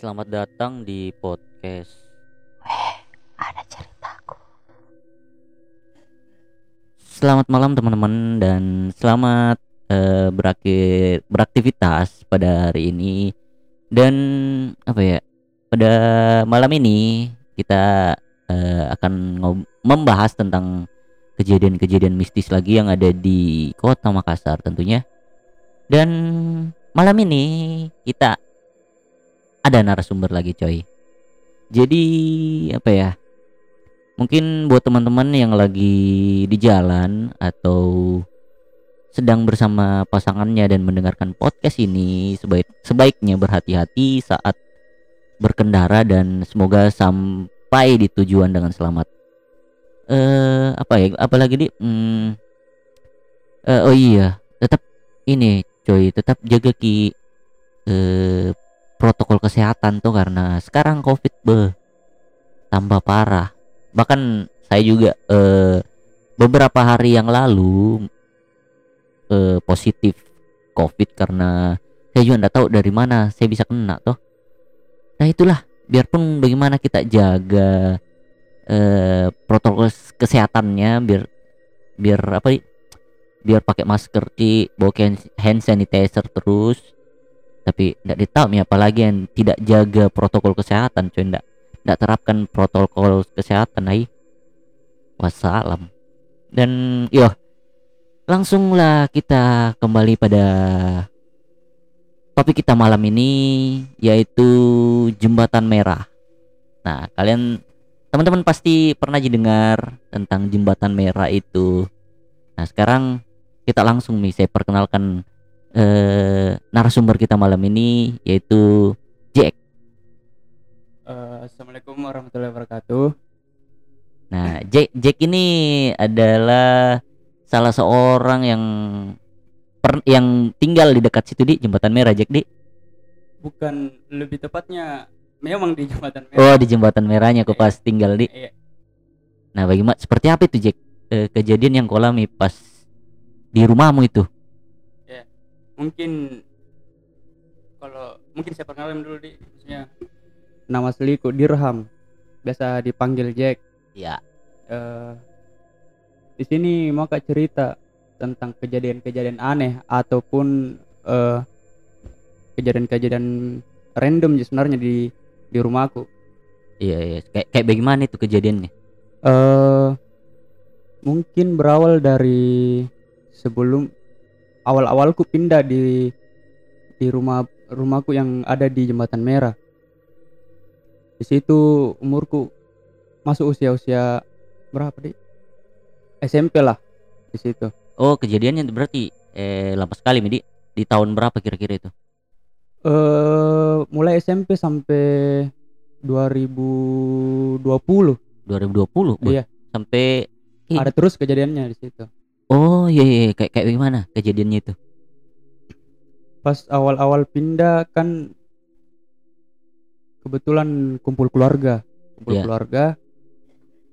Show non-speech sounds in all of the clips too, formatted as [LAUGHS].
Selamat datang di podcast. ada ceritaku. Selamat malam teman-teman dan selamat eh, berakhir beraktivitas pada hari ini. Dan apa ya? Pada malam ini kita eh, akan membahas tentang kejadian-kejadian mistis lagi yang ada di Kota Makassar tentunya. Dan malam ini kita ada narasumber lagi coy. Jadi apa ya? Mungkin buat teman-teman yang lagi di jalan atau sedang bersama pasangannya dan mendengarkan podcast ini sebaik sebaiknya berhati-hati saat berkendara dan semoga sampai di tujuan dengan selamat. Eh apa ya? Apalagi di hmm, eh, oh iya, tetap ini coy, tetap jaga ki eh protokol kesehatan tuh karena sekarang covid be tambah parah. Bahkan saya juga eh, beberapa hari yang lalu eh, positif covid karena saya juga nggak tahu dari mana saya bisa kena tuh nah itulah. Biarpun bagaimana kita jaga eh, protokol kesehatannya biar biar apa biar pakai masker di bawa hand sanitizer terus tapi tidak ditahu ya apalagi yang tidak jaga protokol kesehatan cuy. Tidak tidak terapkan protokol kesehatan ai wassalam. Dan yo langsunglah kita kembali pada topik kita malam ini yaitu jembatan merah. Nah kalian teman-teman pasti pernah dengar tentang jembatan merah itu. Nah sekarang kita langsung nih saya perkenalkan eh, narasumber kita malam ini yaitu Jack. Eh, Assalamualaikum warahmatullahi wabarakatuh. Nah, Jack Jack ini adalah salah seorang yang per, yang tinggal di dekat situ di Jembatan Merah Jack di. Bukan lebih tepatnya memang di jembatan Oh, merah. di Jembatan Merahnya kau pas tinggal di. Iya. Nah, bagaimana seperti apa itu Jack? Eh, kejadian yang kau alami pas di rumahmu itu. Mungkin kalau mungkin saya perkenalkan dulu di maksudnya nama asliku Dirham. Biasa dipanggil Jack. Ya. Eh, di sini mau kak cerita tentang kejadian-kejadian aneh ataupun eh, kejadian-kejadian random sebenarnya di di rumahku. Iya, iya. Kayak kayak bagaimana itu kejadiannya? eh mungkin berawal dari sebelum awal-awalku pindah di di rumah rumahku yang ada di Jembatan Merah. Di situ umurku masuk usia-usia berapa deh? SMP lah di situ. Oh, kejadiannya berarti eh lama sekali Midi. Di tahun berapa kira-kira itu? Eh mulai SMP sampai 2020 2020 Bu? Iya. sampai ada terus kejadiannya di situ. Oh iya, iya iya. kayak kayak gimana kejadiannya itu Pas awal-awal pindah kan kebetulan kumpul keluarga, kumpul Iya. keluarga.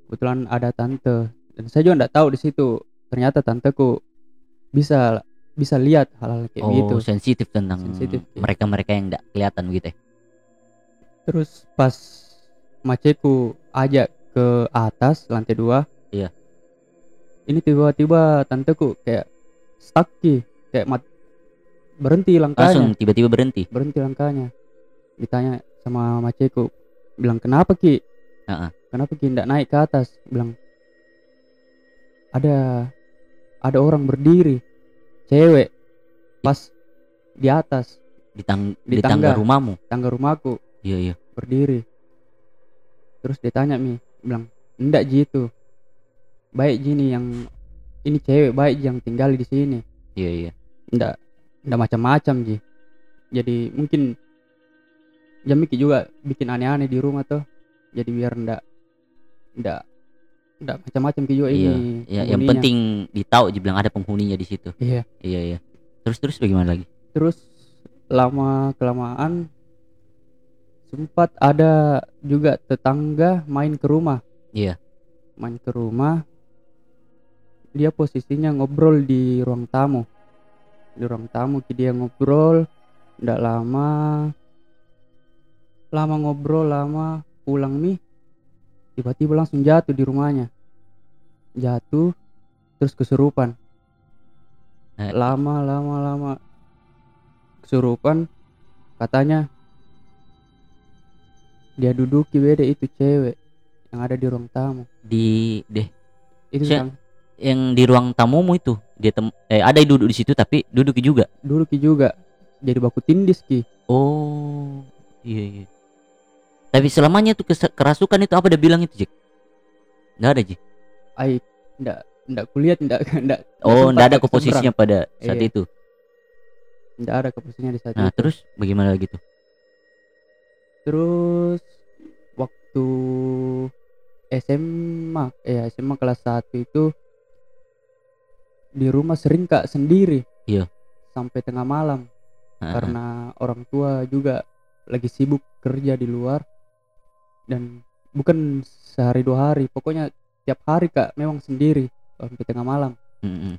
Kebetulan ada tante dan saya juga nggak tahu di situ ternyata tanteku bisa bisa lihat hal-hal kayak oh gitu. sensitif tentang Sensitif, iya. mereka-mereka yang tidak kelihatan begitu ya Terus pas maceku ajak ke atas lantai dua. Iya. Ini tiba-tiba tanteku kayak stuck Ki. kayak mat berhenti langkahnya. langsung tiba-tiba berhenti berhenti langkahnya ditanya sama maceku bilang kenapa ki Heeh. kenapa ki ndak naik ke atas bilang ada ada orang berdiri cewek pas di atas di, tang Di di tangga tangga. rumahmu tangga rumahku iya iya berdiri terus ditanya mi bilang ndak ji itu baik gini yang ini cewek baik Ji yang tinggal di sini. Iya iya. Ndak ndak macam-macam ji. Jadi mungkin ya Miki juga bikin aneh-aneh di rumah tuh jadi biar ndak ndak ndak macam-macam ki juga iya ini iya. Yang penting ditahu dibilang ada penghuninya di situ. Iya. Iya iya. Terus terus bagaimana lagi? Terus lama kelamaan sempat ada juga tetangga main ke rumah. Iya. main ke rumah dia posisinya ngobrol di ruang tamu. Di ruang tamu ki dia ngobrol ndak lama lama ngobrol lama pulang nih tiba-tiba langsung jatuh di rumahnya. Jatuh terus kesurupan. Eh, lama lama lama. Kesurupan katanya dia duduki beda itu cewek yang ada di ruang tamu. Di deh. Itu Cek. Yang di ruang tamumu itu. Dia tem eh ada yang duduk di situ tapi duduk juga. Dulu ki juga. Jadi baku tindis ki. Oh iya iya. Tapi selamanya tuh kerasukan itu apa dia bilang itu Jack nggak ada Jack ai ndak ndak kulihat ndak ndak oh nggak ada komposisinya pada saat Iya. itu? Ndak ada keposisinya di saat nah itu. terus bagaimana gitu terus waktu SMA eh SMA kelas 1 itu di rumah sering kak sendiri Iya. sampai tengah malam Heeh. karena orang tua juga lagi sibuk kerja di luar dan bukan sehari dua hari pokoknya tiap hari kak memang sendiri sampai tengah malam Mm-mm.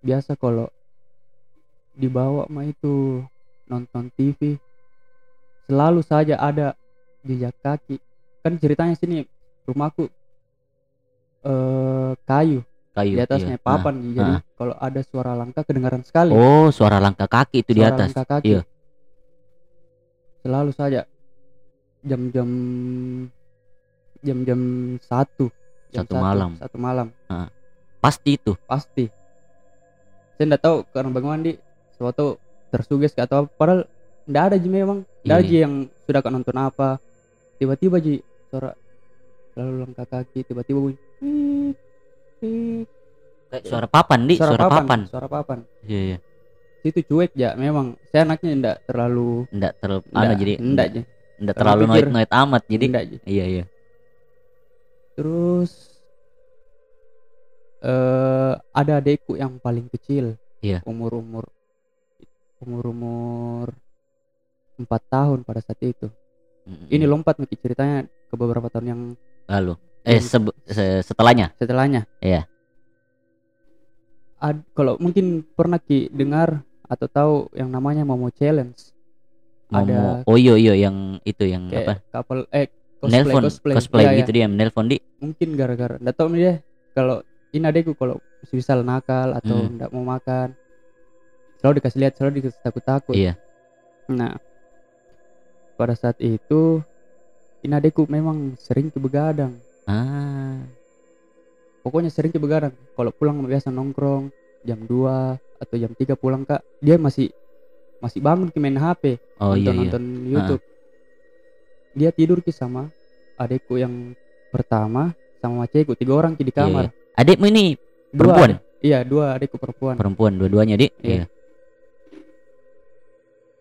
biasa kalau dibawa mah itu nonton TV selalu saja ada jejak kaki kan ceritanya sini rumahku eh kayu kayu di atasnya iya. papan. Jadi ah. kalau ada suara langkah kedengaran Nah, sekali. Oh suara langkah kaki itu di suara atas. langkah kaki. Iya. selalu saja. Jam-jam jam-jam satu. Jam Satu malam. satu malam. Pasti itu. Pasti. Saya nggak tahu karena bagaimana di suatu tersuges atau apa. Padahal nggak ada ji memang. Nggak ada Iya, ji yang sudah kak nonton apa. Tiba-tiba ji suara lalu langkah kaki. Tiba-tiba bunyi. Kayak suara papan di suara, papan, suara papan. Iya iya. Itu cuek ya memang. Saya anaknya ndak terlalu enggak terlalu anu jadi ndak ji enggak Terlalu noit noit amat jadi ji iya iya. Terus eh ada adekku yang paling kecil. Iya. umur umur umur umur empat tahun pada saat itu. Mm-mm. ini lompat nih ceritanya ke beberapa tahun yang lalu eh se- setelahnya setelahnya Iya. Ad- kalau mungkin pernah ki dengar atau tahu yang namanya Momo Challenge Momo. Ada- oh iya iya yang itu yang apa kapal eh cosplay nelpon cosplay, cosplay, iya. gitu dia nelpon di mungkin gara-gara nggak tahu nih deh kalau ini adekku kalau misal nakal atau Hmm. mau makan selalu dikasih lihat selalu dikasih takut-takut Iya. nah pada saat itu ini adekku memang sering ke begadang ah. Pokoknya sering ke begadang kalau pulang biasa nongkrong jam 2 atau jam 3 pulang kak. Dia masih masih bangun ke main HP oh iya nonton iya. Nonton YouTube dia tidur ki sama adekku yang pertama sama macekku tiga orang ki di Iya, kamar. Iya. adikmu ini Dua perempuan? adek- iya dua adekku perempuan. Perempuan dua-duanya di iya. Iya.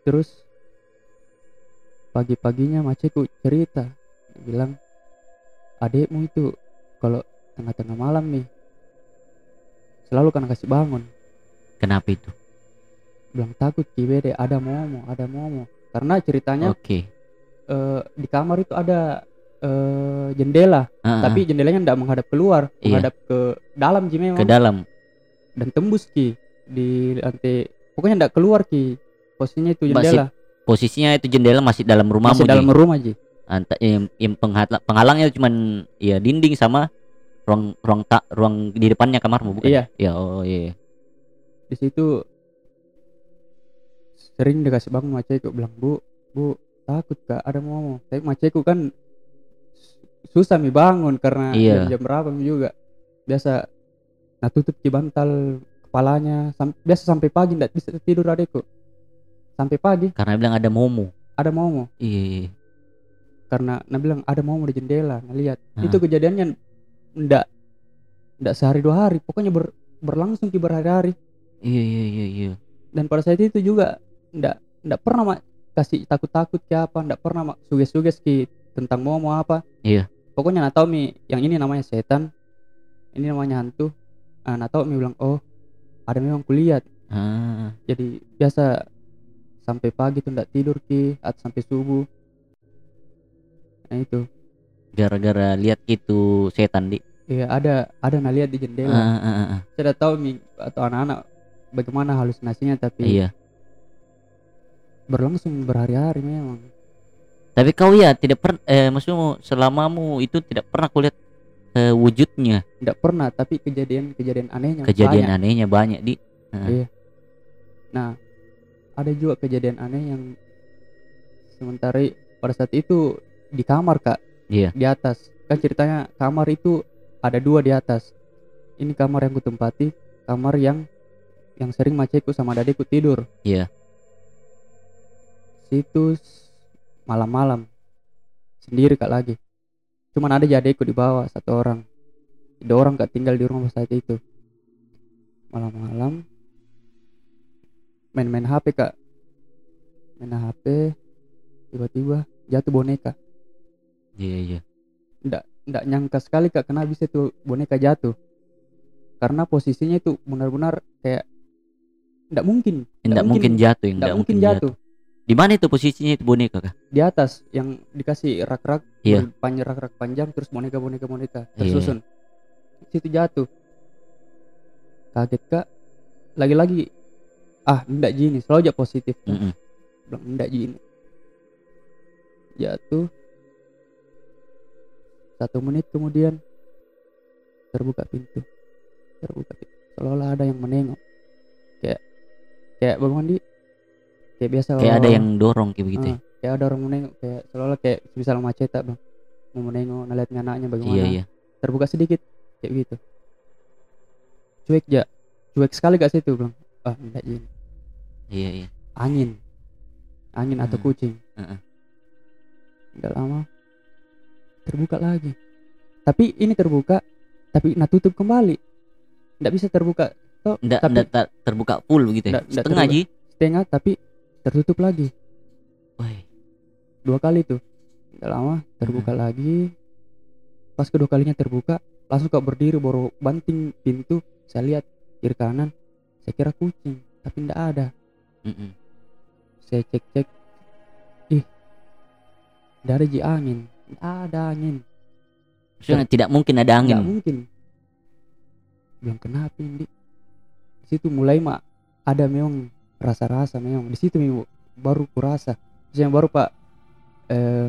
terus pagi-paginya macekku cerita. Bilang adekmu itu kalau tengah-tengah malam nih selalu kan kasih bangun. Kenapa itu? Bilang takut kibede ada momo ada momo. Karena ceritanya oke. eh, di kamar itu ada eh, jendela ah, tapi jendelanya tidak menghadap keluar Iya. menghadap ke dalam ji memang. Ke dalam. Dan tembus ki di lantai pokoknya tidak keluar ki posisinya itu Masih jendela. posisinya itu jendela masih dalam rumahmu masih dalam rumah ji Anta, yang, yang penghala- penghalangnya cuman ya dinding sama ruang ruang tak ruang di depannya kamarmu bukan? Iya. Ya oh iya. Di situ sering dikasih bangun macekku bilang bu bu takut kak ada momo tapi macekku kan susah mi bangun karena Iya. jam, jam berapa mi juga. Biasa nah tutup di bantal kepalanya sam- biasa sampai pagi ndak bisa tidur adekku. Sampai pagi. Karena bilang ada momo. Ada momo. Iya iya. Karena nah bilang ada momo di jendela. Ngelihat Ah. itu kejadiannya ndak ndak sehari dua hari. Pokoknya ber- berlangsung ki berhari-hari iya iya iya iya. Dan pada saat itu juga ndak ndak pernah mak kasih takut-takut ke apa ndak pernah mak suges-suges ki tentang momo apa. Iya. pokoknya nak tahu mi yang ini namanya setan ini namanya hantu. Ah nak tahu mi bilang oh ada memang kulihat. Ah. Jadi biasa sampai pagi tuh ndak tidur ki atau sampai subuh nah itu. Gara-gara lihat itu setan di? Iya ada ada nak lihat di jendela. Ah, ah, ah. saya udah tahu mi atau anak-anak bagaimana halusinasinya tapi iya. berlangsung berhari-hari memang. Tapi kau ya tidak pernah eh maksudmu selamamu itu tidak pernah kulihat eh, wujudnya, tidak pernah tapi kejadian-kejadian anehnya kejadian banyak. anehnya banyak di. Nah ada juga kejadian aneh yang sementara pada saat itu di kamar kak. Iya. di atas. Kan ceritanya kamar itu ada dua di atas. Ini kamar yang kutempati kamar yang yang sering maceku sama adikku tidur. Iya. situ malam-malam. Sendiri kak lagi. Cuman ada aja adikku di bawah satu orang. Ada orang kak tinggal di rumah saat itu. Malam-malam. Main-main HP kak. Main HP tiba-tiba jatuh boneka Iya iya. nggak nyangka sekali kak kenapa bisa tuh boneka jatuh? Karena posisinya itu benar-benar kayak nggak mungkin. Tidak mungkin- mungkin, jatuh, tidak mungkin jatuh. Di mana itu posisinya itu boneka kah? di atas yang dikasih rak-rak Iya. panjang rak-rak panjang terus boneka boneka boneka Iya, tersusun situ jatuh. Kaget kak. Lagi-lagi ah ndak gini selalu aja positif kan. Mm-mm. bilang ndak gini jatuh satu menit kemudian terbuka pintu terbuka pintu seolah ada yang menengok kayak kayak bagaimana di kayak biasa Kayak ada yang dorong kayak begitu. ya? Ah, kayak ada orang menengok kayak seolah kayak misal maceta bang mau menengok ngeliat anaknya bagaimana Iya iya. terbuka sedikit kayak gitu cuek ya cuek sekali gak situ bang ah enggak ini Iya iya. angin angin atau Hmm. kucing Heeh. nggak lama terbuka lagi. Tapi ini terbuka tapi nah tutup kembali. Nggak bisa terbuka toh Nggak, tapi nggak terbuka full begitu ya. Nggak- Setengah ji. setengah tapi tertutup lagi. Woi. dua kali tuh. Nggak lama terbuka lagi. Pas kedua kalinya terbuka langsung kok berdiri baru banting pintu. Saya lihat kiri kanan saya kira kucing tapi nggak ada. Mm-mm. saya cek cek ih ada ji angin ada angin Maksudnya tidak mungkin ada angin. nggak mungkin. Bilang kenapa ini di situ mulai mak ada memang rasa-rasa memang di situ memang baru kurasa. Yang baru pak eh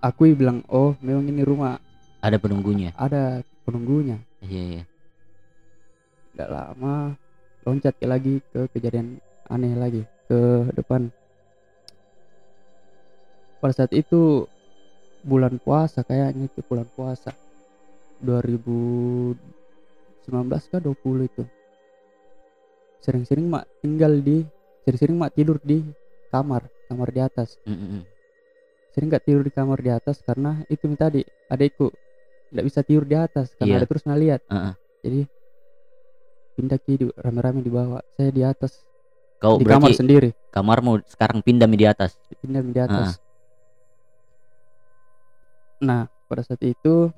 aku bilang oh memang ini rumah. Ada penunggunya. ada penunggunya. Iya iya. nggak lama loncat lagi ke kejadian aneh lagi ke depan pada saat itu bulan puasa kayaknya itu bulan puasa 2019 kah 20 itu sering-sering mak tinggal di sering-sering mak tidur di kamar kamar di atas Mm-mm. sering nggak tidur di kamar di atas karena itu tadi adekku nggak bisa tidur di atas karena Iya. ada terus ngeliat Heeh. jadi pindah ke rame-rame di bawah saya di atas Kau di kamar sendiri kamarmu sekarang pindah di atas. pindah di atas nah pada saat itu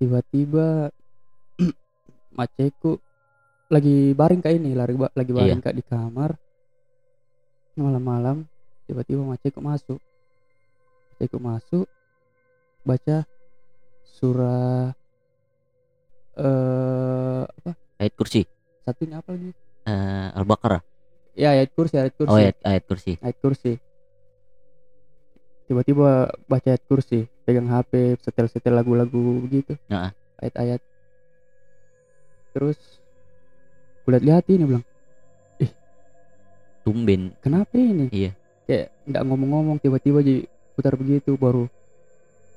tiba-tiba [CLEARS THROAT] maceku lagi baring kak ini lagi ba- lagi baring kak di kamar. Malam-malam tiba-tiba maceku masuk. Maceku masuk baca surah eh apa? Ayat kursi. satunya apa lagi? Eh, Al-Baqarah. ya ayat kursi ayat kursi. Oh ayat ayat kursi. ayat kursi tiba-tiba baca ayat kursi pegang HP setel-setel lagu-lagu begitu Nah. ayat-ayat terus kulihat lihat ini bilang Tumben. kenapa ini Iya. kayak nggak ngomong-ngomong tiba-tiba jadi putar begitu baru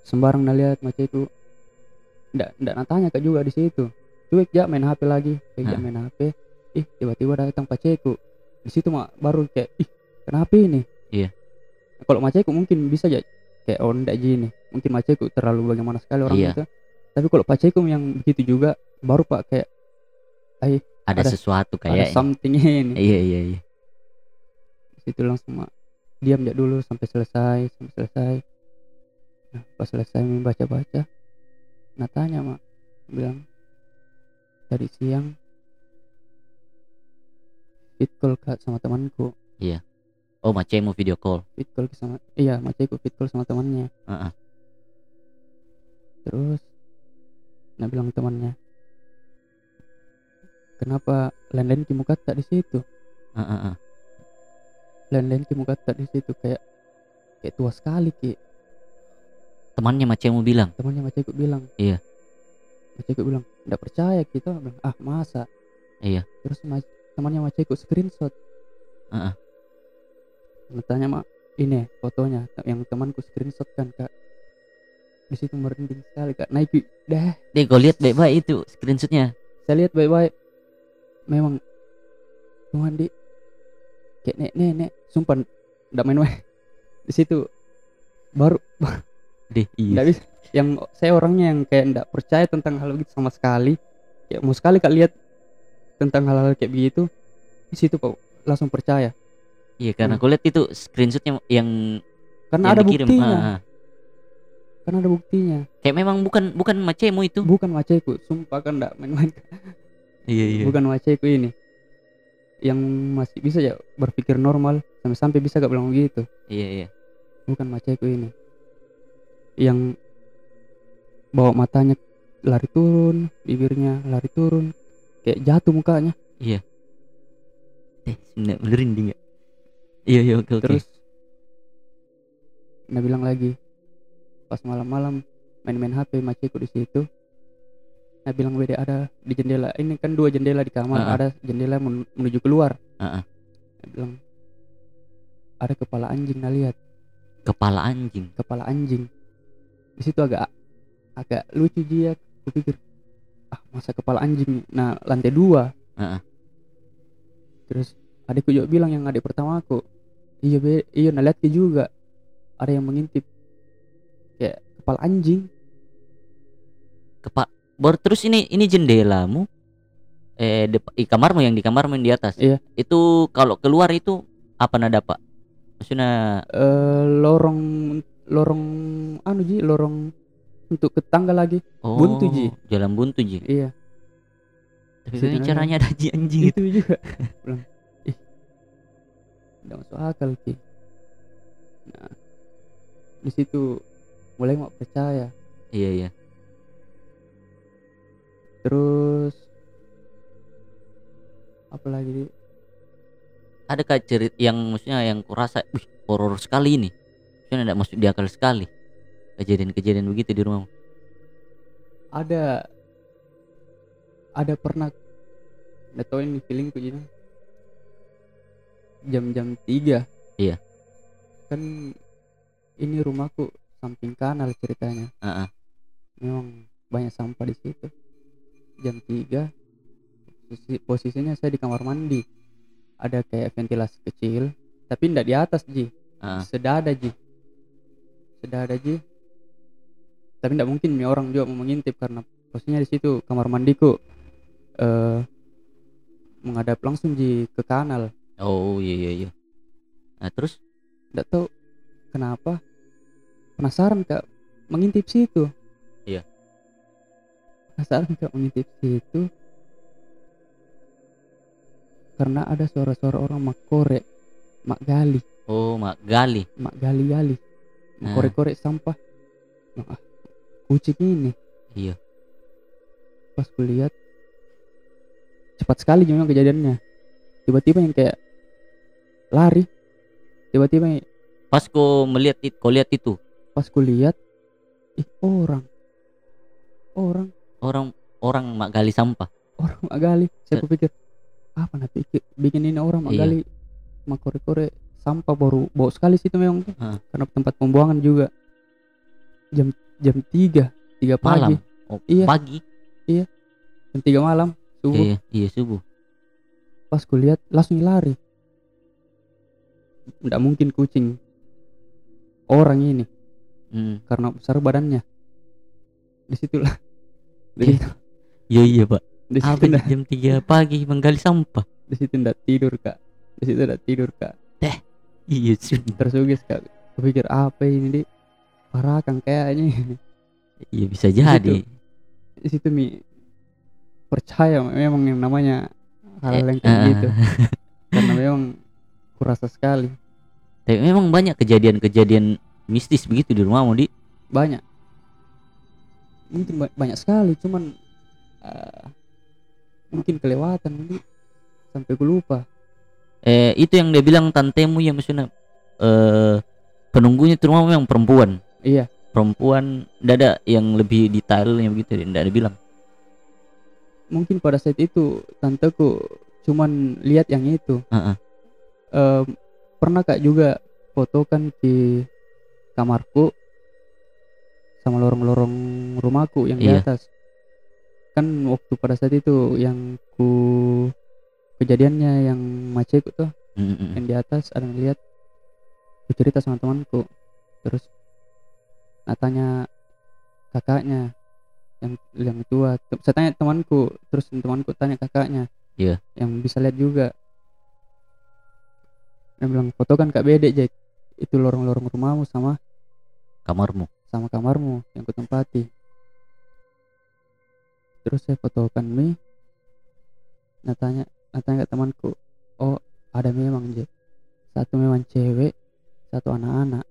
sembarang lihat macam itu nggak nggak natanya kak juga di situ cuek ya main HP lagi cuek ya Hah. main HP ih tiba-tiba datang paceku di situ mak baru kayak ih kenapa ini. Kalau maceku mungkin bisa aja kayak oh ndak gini mungkin maceku terlalu bagaimana sekali orang Iya. itu tapi kalau paceku yang begitu juga baru pak kayak Ada, Ada- sesuatu ada kayak. something ini Iya iya iya. Di situ langsung mak diam aja dulu sampai selesai sampai selesai nah, pas selesai membaca baca nah tanya mak bilang tadi siang fit call kak sama temanku Oh macemu video call. fit call sama iya maceku fit call sama temannya Heeh. terus nah bilang temannya kenapa lain-lain kimu kata di situ ah, ah. lain-lain ki muka tak di situ kayak kayak tua sekali ki temannya macam mau bilang temannya macam bilang Iya. macam bilang tidak percaya kita bilang ah masa Iya. terus ma- temannya macam screenshot Ah, ah. Tanya mak ini fotonya yang temanku screenshot kan kak? Di situ merinding sekali kak. Naik dah. Deh kau lihat baik-baik itu screenshotnya. Saya lihat baik-baik. Memang Tuhan di kayak nek nenek sumpah tidak main-main. Di situ baru [LAUGHS] deh iya bisa. Yang saya orangnya yang kayak tidak percaya tentang hal begitu sama sekali. Kayak mau sekali kak lihat tentang hal-hal kayak begitu di situ kok langsung percaya iya karena Hmm. kau lihat itu screenshotnya yang karena yang ada dikirim. buktinya. Ah, ah. karena ada buktinya. Kayak memang bukan bukan macemu itu. Bukan maceku sumpah kan tidak main-main. Iya iya. Bukan maceku ini. Yang masih bisa ya berpikir normal sampai sampai bisa gak bilang begitu. Iya iya. Bukan maceku ini. Yang bawa matanya lari turun bibirnya lari turun kayak jatuh mukanya. Eh sebenarnya merinding ya iya iya oke oke. Terus nah bilang lagi pas malam-malam main-main HP maceku di situ. Nah bilang beda ada di jendela. Ini kan dua jendela di kamar Ah, ah. ada jendela men- menuju keluar. Ah. Nah, bilang ada kepala anjing nah lihat. Kepala anjing? Kepala anjing. Di situ agak agak lucu dia kupikir ah masa kepala anjing nah lantai dua. Ah, ah. terus adikku juga bilang yang adik pertama aku iya be iya nah lihat juga. Ada yang mengintip. Kayak kepala anjing. Kepala baru terus ini ini jendelamu? Eh dep- i kamarmu yang di kamarmu yang di atas. Iya. itu kalau keluar itu apa nada pak? Maksudnya eh lorong lorong anu ji lorong untuk ke tangga lagi. Oh Buntu, Ji. jalan buntu ji. Iya. Tapi caranya ada ji anjing itu juga tidak masuk akal ki. Nah di situ mulai mau percaya? Iya iya. Terus apa lagi ada kak cerit yang maksudnya yang kurasa wih horor sekali ini. Maksudnya tidak masuk di akal sekali. Kejadian-kejadian begitu di rumah. Ada ada pernah nggak tahu ini feelingku gini jam-jam tiga. Iya. kan ini rumahku samping kanal ceritanya. Ah, ah. memang banyak sampah di situ. Jam 3 posisi, posisinya saya di kamar mandi. Ada kayak ventilasi kecil tapi tidak di atas ji. Ah. sedada ji. Sedada ji. Tapi tidak mungkin nih orang juga mau mengintip karena posisinya di situ kamar mandiku. Eh menghadap langsung ji ke kanal oh iya iya iya. Nah terus? Tidak tahu kenapa. Penasaran kak. Mengintip situ. Iya. penasaran kak mengintip situ. Karena ada suara-suara orang mak korek mak gali. Oh mak gali. Mak gali gali mak Ah. korek-korek sampah. Mak, ah, kucing ini. Iya. Pas kulihat cepat sekali memang kejadiannya. Tiba-tiba yang kayak lari. Tiba-tiba pas kau melihat itu kau lihat itu. Pas kulihat ih orang. Orang. Orang orang mak gali sampah. Orang mak gali. Saya kupikir apa nanti bikin, bikin ini orang mak Iya. gali. Mak kore-kore sampah baru bau sekali situ memang. Tuh karena tempat pembuangan juga. Jam jam tiga tiga pagi. Malam. Oh, Iya. pagi? Jam tiga malam subuh. Iya iya subuh. Pas kulihat langsung lari tidak mungkin kucing. Orang ini. Hmm. karena besar badannya. Di situlah di [LAUGHS] Iya. iya iya pak. Di situ ndak jam 3 pagi menggali sampah. Di situ ndak tidur kak. Di situ ndak tidur kak. Iya sudah tersugis kak. Kupikir apa ini di parah kan kayaknya. Iya bisa jadi. Di situ mi percaya memang yang namanya hal yang kayak Ah. gitu. karena memang kurasa sekali. Tapi memang banyak kejadian-kejadian mistis begitu di rumahmu di banyak. Mungkin ba- banyak sekali cuman eh, mungkin kelewatan nanti sampai gue lupa. Eh itu yang dia bilang tantemu ya maksudnya eh penunggunya itu rumah memang perempuan. Iya. Perempuan tidak ada yang lebih detailnya begitu tidak ada bilang. Mungkin pada saat itu tanteku cuman lihat yang itu. Heeh. Pernah kak juga fotokan di kamarku sama lorong-lorong rumahku yang di Iya. atas kan waktu pada saat itu yang ku kejadiannya yang macetku tuh Mm, mm, mm. yang di atas ada yang lihat ku cerita sama temanku terus nah tanya kakaknya yang yang tua saya tanya temanku terus temanku tanya kakaknya Iya. yang bisa lihat juga dia bilang foto kan kak bede Jack. Itu lorong-lorong rumahmu sama kamarmu. Sama kamarmu yang kutempati. Terus saya fotokan mie. Nah tanya nah tanya ke temanku oh ada memang Jack? Satu memang cewek satu anak-anak.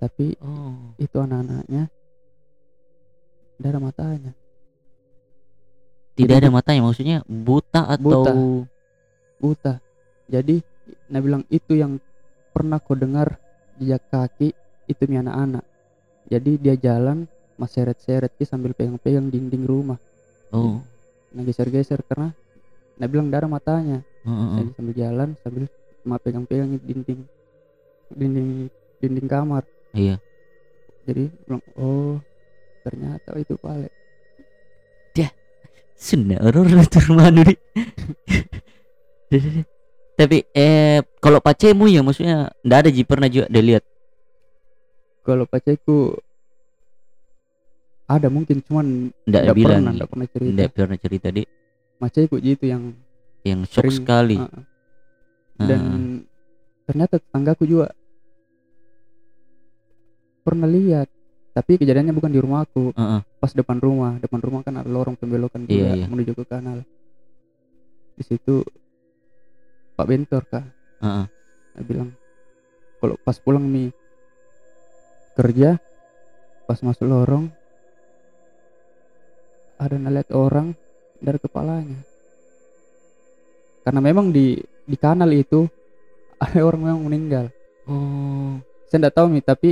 Tapi oh. itu anak-anaknya tidak ada matanya. Tidak Jadi ada matanya maksudnya buta atau Buta. buta. Jadi nah bilang itu yang pernah kau dengar jejak kaki itu mi anak-anak. Jadi dia jalan mas seret-seret sambil pegang-pegang dinding rumah. Oh. Nah geser-geser karena nah bilang darah matanya. Heeh. Jadi sambil jalan sambil cuma pegang-pegang dinding dinding dinding kamar. Iya. Jadi bilang oh ternyata itu pale Sudah orang itu rumah Nuri. Tapi eh kalau pacemu ya maksudnya ndak ada ji pernah juga dia lihat. kalau pacarku ada mungkin cuman Ndak bilang. pernah nggak pernah cerita Ndak pernah cerita di pacarku gitu yang yang shock Sering, sekali. uh, dan Heeh. ternyata tetanggaku juga pernah lihat tapi kejadiannya bukan di rumahku Heeh. pas depan rumah depan rumah kan ada lorong pembelokan juga Iya, iya. menuju ke kanal di situ Pak Bentor kak Heeh. dia bilang kalau pas pulang nih kerja pas masuk lorong ada ngeliat orang dari kepalanya karena memang di di kanal itu [LAUGHS] ada orang memang meninggal Oh. saya tidak tahu nih tapi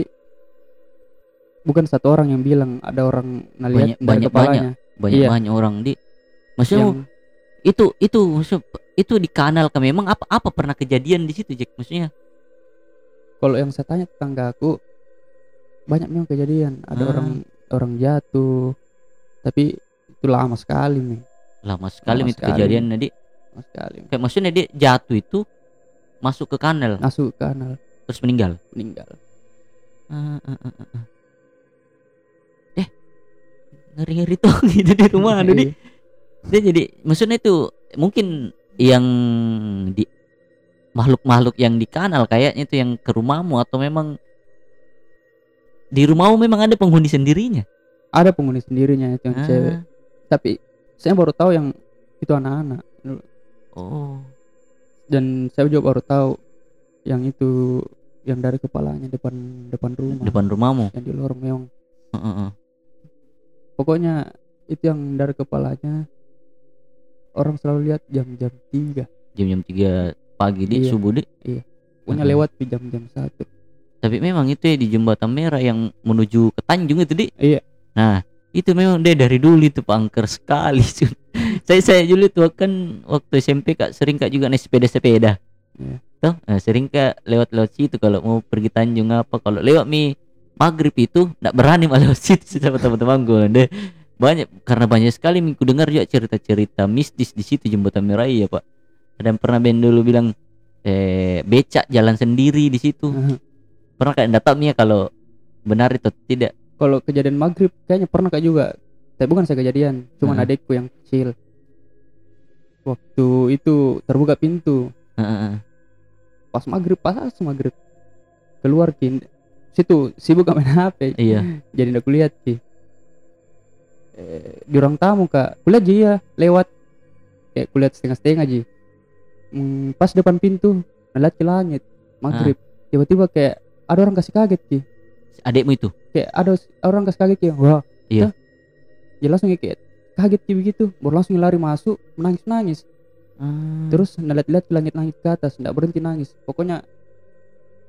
bukan satu orang yang bilang ada orang ngeliat Banyak- dari banyak- kepalanya Banyak Iya. banyak orang di Maksudnya yang itu itu maksud- itu di kanal kan memang apa apa pernah kejadian di situ Jack? Maksudnya? Kalau yang saya tanya tetangga aku banyak memang kejadian. Ada Ah. orang orang jatuh. Tapi itu lama sekali nih lama sekali Lama itu sekali. kejadian jadi lama sekali kayak maksudnya dia jatuh itu masuk ke kanal? Masuk ke kanal. Terus meninggal. meninggal. Ah, ah, ah, ah, ah. Eh, ngeri ngeri tuh [LAUGHS] gitu di rumah aduh, di Iya. dia jadi maksudnya itu mungkin yang di makhluk-makhluk yang di kanal kayaknya itu yang ke rumahmu atau memang di rumahmu memang ada penghuni sendirinya? Ada penghuni sendirinya itu yang Ah, cewek. Tapi saya baru tahu yang itu anak-anak. Oh. Dan saya juga baru tahu yang itu yang dari kepalanya depan depan rumah. Depan rumahmu? Yang di lorong memang Heeh, heeh. pokoknya itu yang dari kepalanya orang selalu lihat jam-jam tiga jam-jam 3 pagi di Iya. subuh di punya Mhm. lewat di jam-jam satu tapi memang itu ya di jembatan merah yang menuju ke Tanjung itu di Iya. nah itu memang dia dari dulu itu pangker sekali [LAUGHS] Sun. saya saya dulu tuh kan waktu SMP kak sering kak juga naik sepeda sepeda Iya. Tuh, nah, sering kak lewat lewat situ kalau mau pergi Tanjung apa kalau lewat mi maghrib itu nggak berani malah lewat situ [LAUGHS] sama teman-teman gue deh banyak karena banyak sekali minggu dengar juga cerita-cerita mistis di situ jembatan merah ya pak. Ada yang pernah band dulu bilang eh becak jalan sendiri di situ. Pernah kayak enggak tahu nih ya kalau benar itu tidak. Kalau kejadian maghrib kayaknya pernah kak juga. Tapi bukan saya kejadian cuman adekku yang kecil. Waktu itu terbuka pintu. Heeh. pas maghrib pas maghrib. Keluar ki. Situ sibuk main HP iya. Jadi ndak kulihat ki eh, di ruang tamu kak. Kulihat aja ya lewat. Kayak kulihat setengah-setengah aja. Hmm, pas depan pintu ngeliat ke langit maghrib. Tiba-tiba kayak ada orang kasih kaget ki. Adikmu itu? Kayak ada orang kasih kaget ki. Wah Iya. dia langsung kayak kaget ki begitu. Baru langsung lari masuk menangis nangis Ah. terus ngeliat-liat ke langit-langit ke atas nggak berhenti nangis. Pokoknya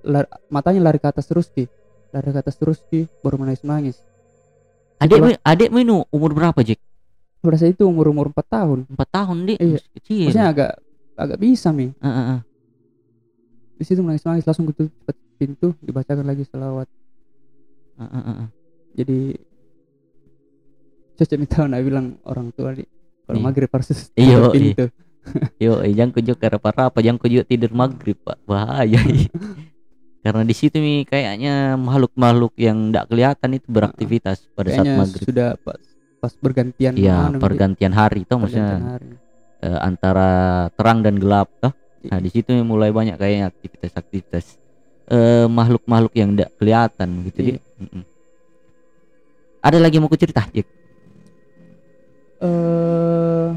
lar- matanya lari ke atas terus ki. Lari ke atas terus ki baru menangis nangis adikmu adikmu ini umur berapa Jack berasa itu umur umur 4 tahun. Empat tahun dik? Iya. kecil. Maksudnya agak agak bisa mi. Ah, ah, ah. di situ menangis nangis langsung gitu cepat pintu dibacakan lagi selawat. Ah, ah, ah, ah. jadi Cece minta nak bilang orang tua di kalau Iya. maghrib harus [LAUGHS] Iya, tutup pintu. Yo, eh, jangan kujuk apa? Jangan kujuk tidur maghrib pak, bahaya. [LAUGHS] Karena di situ mi kayaknya makhluk-makhluk yang tidak kelihatan itu beraktivitas pada saat maghrib. sudah pas pas bergantian Di. pergantian hari toh Pergantian maksudnya hari. eh, antara terang dan gelap toh. Iya. Nah di situ mulai banyak kayaknya aktivitas-aktivitas eh, makhluk-makhluk yang tidak kelihatan gitu. Iya. Mm-mm. Ada lagi mau ku cerita, Jack? eh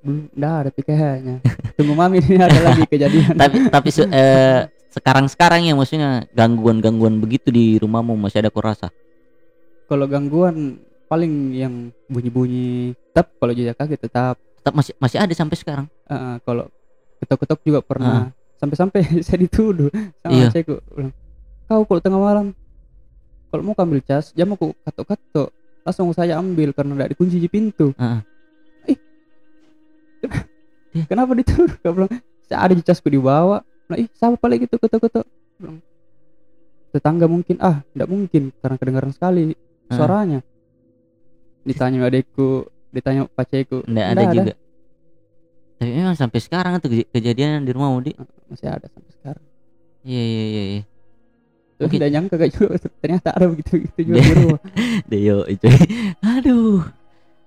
belum nggak ada sih kayaknya tunggu mami ini ada lagi [LAUGHS] kejadian tapi tapi eh, sekarang-sekarang ya maksudnya gangguan-gangguan begitu di rumahmu masih ada kau rasa? kalau gangguan paling yang bunyi-bunyi tetap kalau jejak kaki tetap Tetap masih masih ada sampai sekarang. Eh, kalau ketok-ketok juga pernah sampai-sampai [LAUGHS] saya dituduh sama. Iya. cekku bilang kau kalau tengah malam kalau mau ambil cas jam aku katok-katok langsung saya ambil karena tidak dikunci di pintu Heeh. ih [LAUGHS] Iya. kenapa dituduh kau bilang saya ada di casku dibawa nah ih siapa paling gitu ketok-ketok bilang tetangga mungkin ah tidak mungkin karena kedengaran sekali Heeh. suaranya ditanya adekku ditanya paceku Nggak ada juga. Tapi memang sampai sekarang tuh kej- kejadian di rumahmu di. masih ada sampai sekarang Iya iya iya. iya. Mungkin- tidak nyangka gak juga [LAUGHS] ternyata ada begitu gitu juga di [LAUGHS] rumah Deyo itu. Aduh.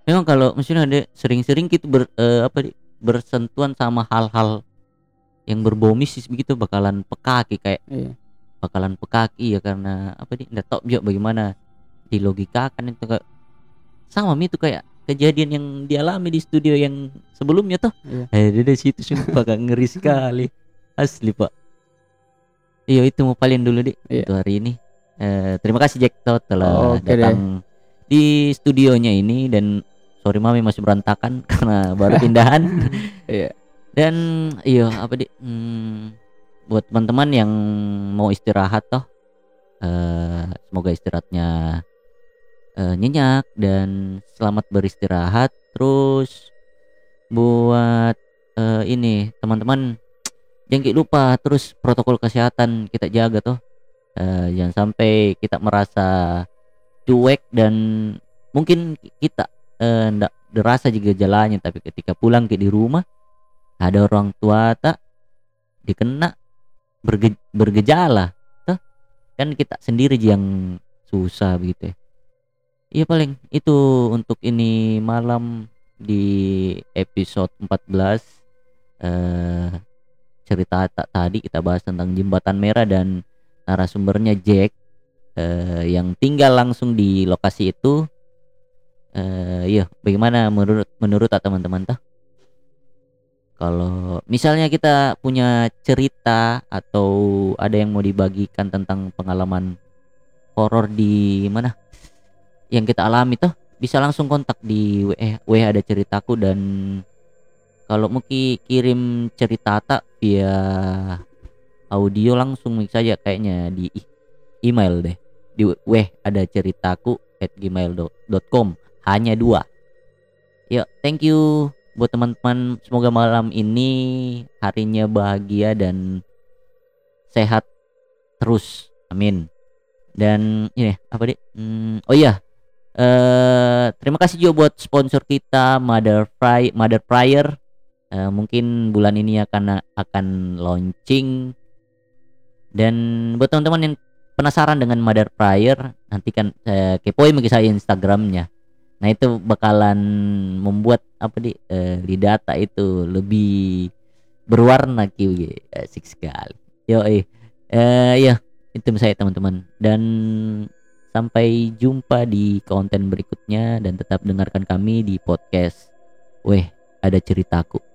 Memang kalau maksudnya ada sering-sering gitu ber eh, apa di bersentuhan sama hal-hal yang berbau mistis begitu bakalan pekaki kayak iya. bakalan pekaki ya karena apa di nggak tahu juga bagaimana dilogikakan itu kayak sama mi itu kayak kejadian yang dialami di studio yang sebelumnya tuh. Iya. eh dari situ sumpah [LAUGHS] kak ngeri sekali. Asli pak. Iya itu mau paling dulu di Iya. untuk hari ini. Eh, terima kasih Jack. Toh telah Oke deh. datang di studionya ini dan sorry mami masih berantakan [LAUGHS] karena baru pindahan. [LAUGHS] Iya dan iya apa di hmm, buat teman-teman yang mau istirahat toh eh semoga istirahatnya eh, nyenyak dan selamat beristirahat. Terus buat eh, ini teman-teman jangan lupa terus protokol kesehatan kita jaga toh. Eh, jangan sampai kita merasa cuek dan mungkin kita eh, ndak derasa juga jalannya tapi ketika pulang ke di rumah ada orang tua tak? Dikena berge, bergejala tuh kan kita sendiri yang susah begitu ya. Iya paling itu untuk ini malam di episode 14 eh cerita tak tadi kita bahas tentang jembatan merah dan narasumbernya Jack eh, yang tinggal langsung di lokasi itu. Eh iya bagaimana menurut menurut teman-teman tuh kalau misalnya kita punya cerita atau ada yang mau dibagikan tentang pengalaman horor di mana? Yang kita alami tuh bisa langsung kontak di WA, WA ada ceritaku dan kalau mungkin kirim cerita tak via audio langsung mix saja kayaknya di email deh. Di weh ada ceritaku at gmail.com hanya dua. Yuk thank you buat teman-teman semoga malam ini harinya bahagia dan sehat terus. Amin. Dan ini apa deh Hmm, oh iya. Eh terima kasih juga buat sponsor kita Mother Fry Mother Fryer. Eh, mungkin bulan ini akan akan launching. Dan buat teman-teman yang penasaran dengan Mother Fryer nanti kan eh, kepoin mungkin saya Instagramnya nah itu bakalan membuat apa di eh, di data itu lebih berwarna kiwi asik sekali. Yo eh eh ya itu saya teman-teman. Dan sampai jumpa di konten berikutnya. Dan tetap dengarkan kami di podcast. Weh ada ceritaku